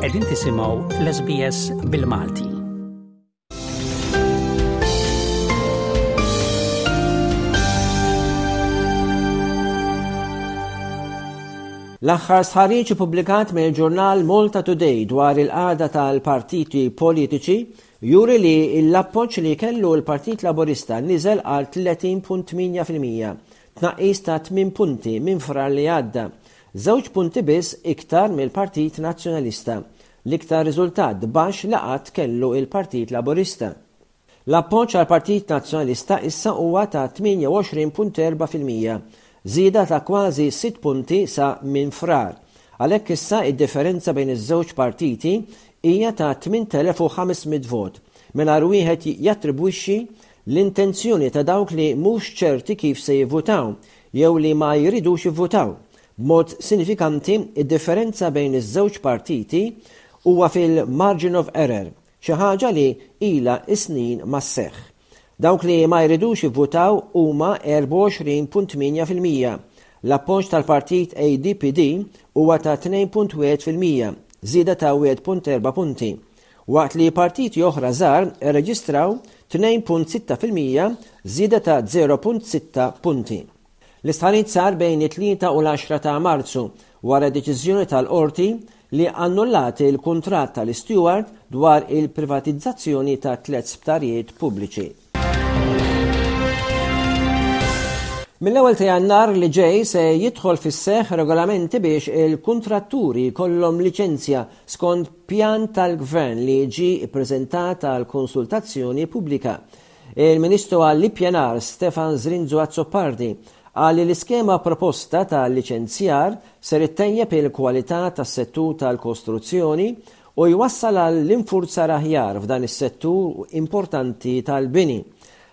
Qegħdin tisimgħu l-SBS bil-Malti. L-aħħar sħariġ ippubblikat mill ġurnal Malta Today dwar il-qagħda tal-partiti politiċi juri li l-appoġġ li kellu l-Partit Laburista niżel għal 30.8% tnaqqis ta' tmien punti minn Frar li għadda, żewġ punti biss iktar mill-Partit Nazzjonalista, l-iktar riżultat baxx li qatt kellu l-Partit Laburista. L-appoġġ għall-Partit Nazzjonalista issa huwa ta' 28.4 fil-mija, żieda ta' kważi sitt punti sa minn Frar. Għalhekk issa d-differenza bejn iż-żewġ partiti hija ta' 8,500 vot, mingħajr wieħed jattribwixxi l-intenzjoni ta' dawk li mhux ċerti kif se jivvutaw jew li ma jridux jivvutaw. B'mod sinifikanti, id-differenza bejn iż-żewġ partiti huwa fil-margin of error, xi ħaġa li ilha s-snin ma sseħħ. Dawk li ma jridux jivvutaw huma 24.8 fil-mija. L-appoġġ tal-partit ADPD huwa ta' 2.1 fil-mija, żieda ta' 1.4 punti. waqt li partiti oħra żgħar irreġistraw 2.6 fil-mija, żieda ta' 0.6 punti. L-istħarriġ sar bejn it-tlieta u l-għaxra ta' Marzu wara d-deċiżjoni tal-Qorti li annullat il-kuntratt tal-Steward dwar il-privatizzazzjoni ta' tliet sptarijiet pubbliċi. Mill-ewwel ta' Jannar li ġej se jidħol fis-seħħ regolamenti biex il-kuntratturi jkollhom liċenzja skont pjan tal-Gvern li ġi ppreżentat għal konsultazzjoni pubblika. Il-Ministru għall-Ippjanar Stefan Zrinzu Azzopardi qal li l-iskema proposta tal-liċenzjar ser ittejjeb il-kwalità tas-settur tal-kostruzzjoni u jwassal għal infurzar aħjar f'dan is-settur importanti tal-bini.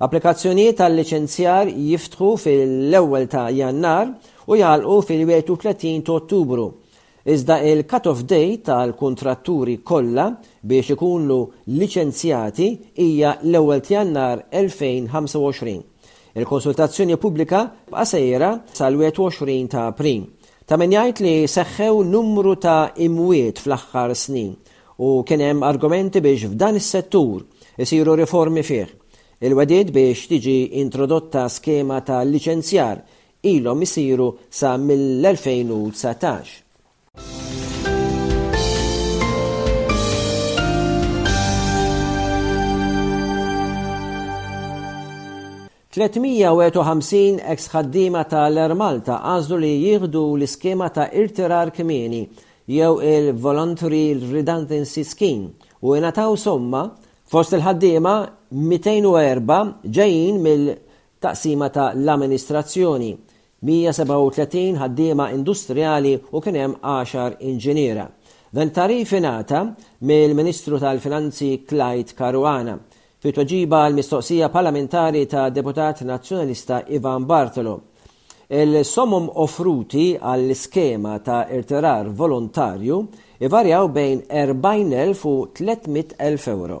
Applikazzjonijiet għal liċenzjar jiftħu fil-ewwel ta' Jannar u jagħlqu fil-31 ta' Ottubru, iżda il-cut-off date tal-kuntratturi kollha biex ikunu liċenzjati hija l-ewwel t'Jannar 2025. Il-konsultazzjoni pubblika tibqa' sejra sal-21 ta' April. Ta' min jgħid li seħħew numru ta' imwiet fl-aħħar snin u kien hemm argumenti biex f'dan is-settur isiru riformi fih. Il-wegħdiet biex tiġi introdotta skema ta' liċenzjar ilhom isiru sa mill-2019. 351 ex ħaddiema tal-Air Malta għażlu li jieħdu l-iskema ta' irtirar kmieni jew il-Voluntary Redundancy Scheme u ingħataw somma fost il-ħaddiema 204 ġejjin mill taqsima ta' l-aministrazzjoni, 137 ħaddiema industrijali u kien hemm għaxar inġiniera. Dan tagħrif ingħata mill-Ministru tal-Finanzi Clyde Caruana, fi tweġiba għal mistoqsija parlamentari tad-Deputat Nazzjonalista Ivan Bartolo. Il-somom offruti għall-iskema ta' irtirar volontarju ivarjaw bejn 40,000 u 300,000 ewro.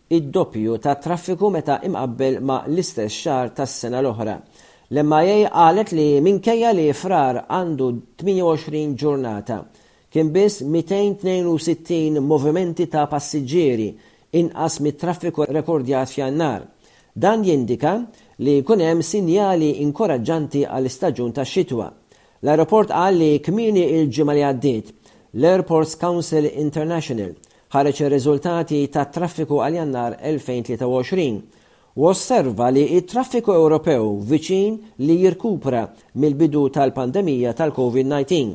id-doppju tat-traffiku meta imqabbel ma' l-istess xahar tas-sena l-oħra. L-MIA qalet li minkejja li Frar għandu 28 ġurnata, kien biss 262 movimenti ta' passiġġieri inqas mit-traffiku rekordjat f'Jannar. Dan jindika li jkun hemm sinjali inkoraġġanti għall-istaġun tax-xitwa. L-ajruport qal li kmieni l-ġimgħa li għaddiet, l-Airports Council International Ħareġ ir-riżultati tat-traffiku għal Jannar 2023 u osserva li t-traffiku Ewropew viċin li jirkupra mill-bidu tal-pandemija tal-COVID-19.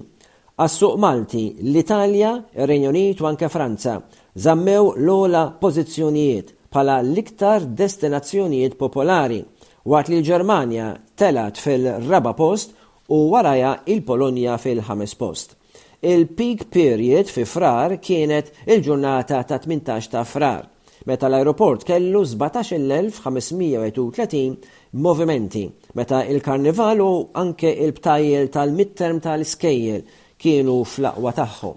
Għas-suq Malti, l-Italja, ir-Renju Unit u anke Franza żammew l-ogħla pożizzjonijiet bħala l-iktar destinazzjonijiet popolari, waqt li l-Ġermanja telgħet fil-raba' post u warajha l-Polonja fil-ħames post. Il-peak period fi Frar kienet il-ġurnata ta' 18 ta' Frar, meta l-ajruport kellu 17,531 movimenti, meta l-Karnival u anke l-btajjel tal-midterm tal-iskejjel kienu fl-aqwa tagħhom.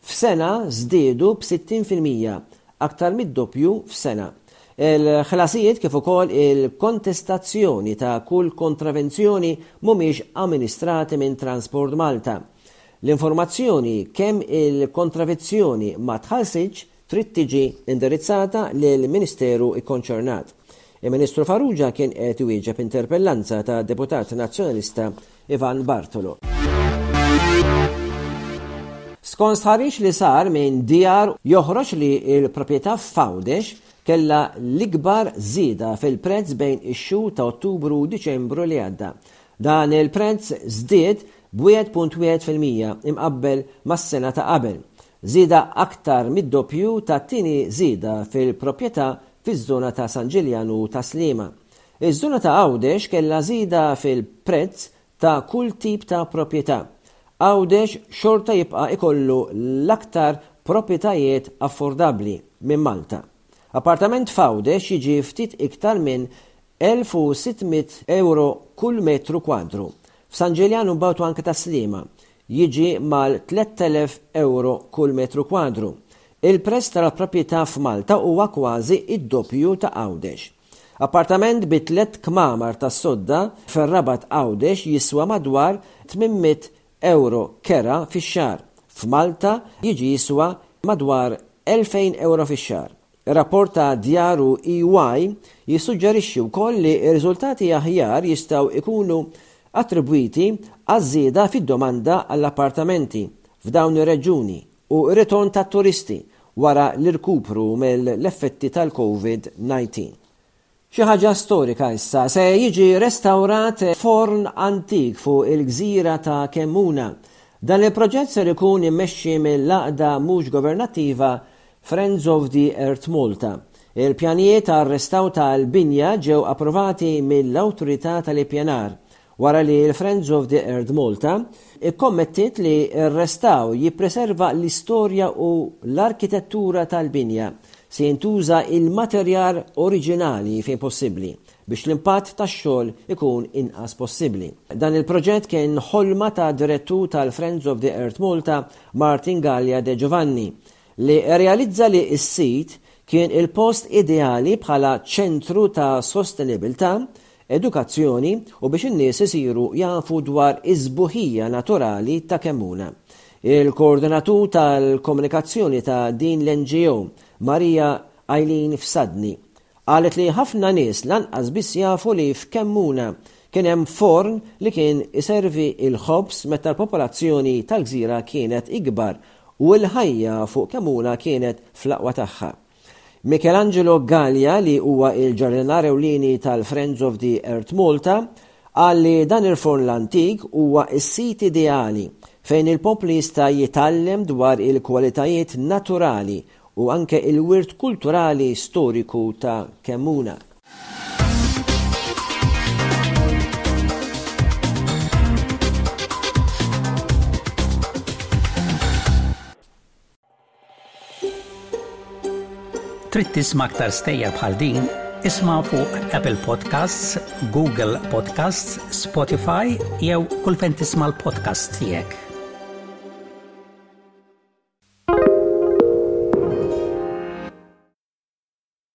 f'sena żdiedu b'sittin fil-mija, aktar mid-doppju f'sena. Il-ħlasijiet kif ukoll il-kontestazzjoni ta' kull kontravenzjoni mhumiex amministrati minn Transport Malta. L-informazzjoni kemm il-kontravizzjoni ma tħallsitx trid tiġi indirizzata lill-Ministeru kkonċernat. Il-Ministru Farrugia kien qed iwieġeb interpellanza ta' Deputat Nazzjonalista Ivan Bartolo. Skont stħarriġ li sar minn DR joħroġ li l-proprjetà f'Għawdex kellha l-ikbar żieda fil-prezz bejn ix-xhur ta' Ottubru u Diċembru li għadda. Dan il-prezz żdied b'1.1 fil-mija imqabbel mas-sena ta' qabel, żieda aktar mid-doppju tat-tieni żieda fil-proprjetà fiż-żona ta' San Ġiljan u Tas-Sliema. Iż-żona ta' Għawdex kellha żieda fil-prezz ta' kull tip ta' proprjetà. Għawdex xorta jibqa' ikollu l-aktar proprjetajiet affordabbli minn Malta. Appartament f'Għawdex jiġi ftit iktar minn €1,600 kull metru kwadru. F'San Ġiljan u Bawt u anke Tas-Sliema jiġi mal-€3,000 kull metru kwadru. Il-prezz tal-proprjetà f'Malta huwa kważi d-doppju ta' Għawdex. Appartament bi tliet kmamar tas-sodda fir-Rabat Għawdex jiswa madwar 800 ewro kera fix-xahar, f'Malta jiġi jiswa madwar 2,000 ewro fix-xahar. Rapport ta' djar u EY jissuġġerixxi wkoll li riżultati aħjar jistgħu jkunu attribwiti għaż-żieda fid-domanda għall-appartamenti f'dawn ir-reġjuni u ritorn tat-turisti wara l-irkupru mill-effetti tal-COVID-19. Xi ħaġa storika issa, se jiġi restawrat forn antik fuq il-gżira ta' Kemmuna. Dan il-proġett ser ikun immexxi mill-għaqda mhux governattiva Friends of the Earth Malta. Il-pjanijiet għar-restawr tal-binja ġew approvati mill-Awtorità tal-Ippjanar wara li l-Friends of the Earth Malta kkommettiet li r-restawr jippreserva l-istorja u l-arkitettura tal-binja, se jintuża l-materjal oriġinali fejn possibbli biex l-impatt tax-xogħol ikun inqas possibbli. Dan il-proġett kien ħolma tad-Direttur tal-Friends of the Earth Malta, Martin Galea De Giovanni, li rrealizza li s-sit kien il-post ideali bħala ċentru ta' sostenibbiltà edukazzjoni u biex in-nies isiru jafu dwar is-sbuħija naturali ta' Kemmuna. Il-koordinatu tal-komunikazzjoni ta' din l-NGO, Maria Eileen Fsadni, qalet li ħafna nies lanqas biss jafu li f'Kemmuna kien hemm forn li kien iservi l-ħobż meta l-popolazzjoni tal-gżira kienet ikbar u l-ħajja fuq Kemmuna kienet fl-aqwa tagħha. Michelangelo Galea li huwa il-ġardinar ewlieni tal-Friends of the Earth Malta qal li dan il-forn l-antik huwa s-sit ideali fejn il-poplu jista' jitgħallem dwar il-kwalitajiet naturali u anke il-wirt kulturali storiku ta' Kemmuna. Trid tisma' aktar stejjer bħal din? Isma' fuq Apple Podcasts, Google Podcasts, Spotify jew kull fejn tisma' l-podcasts tiegħek.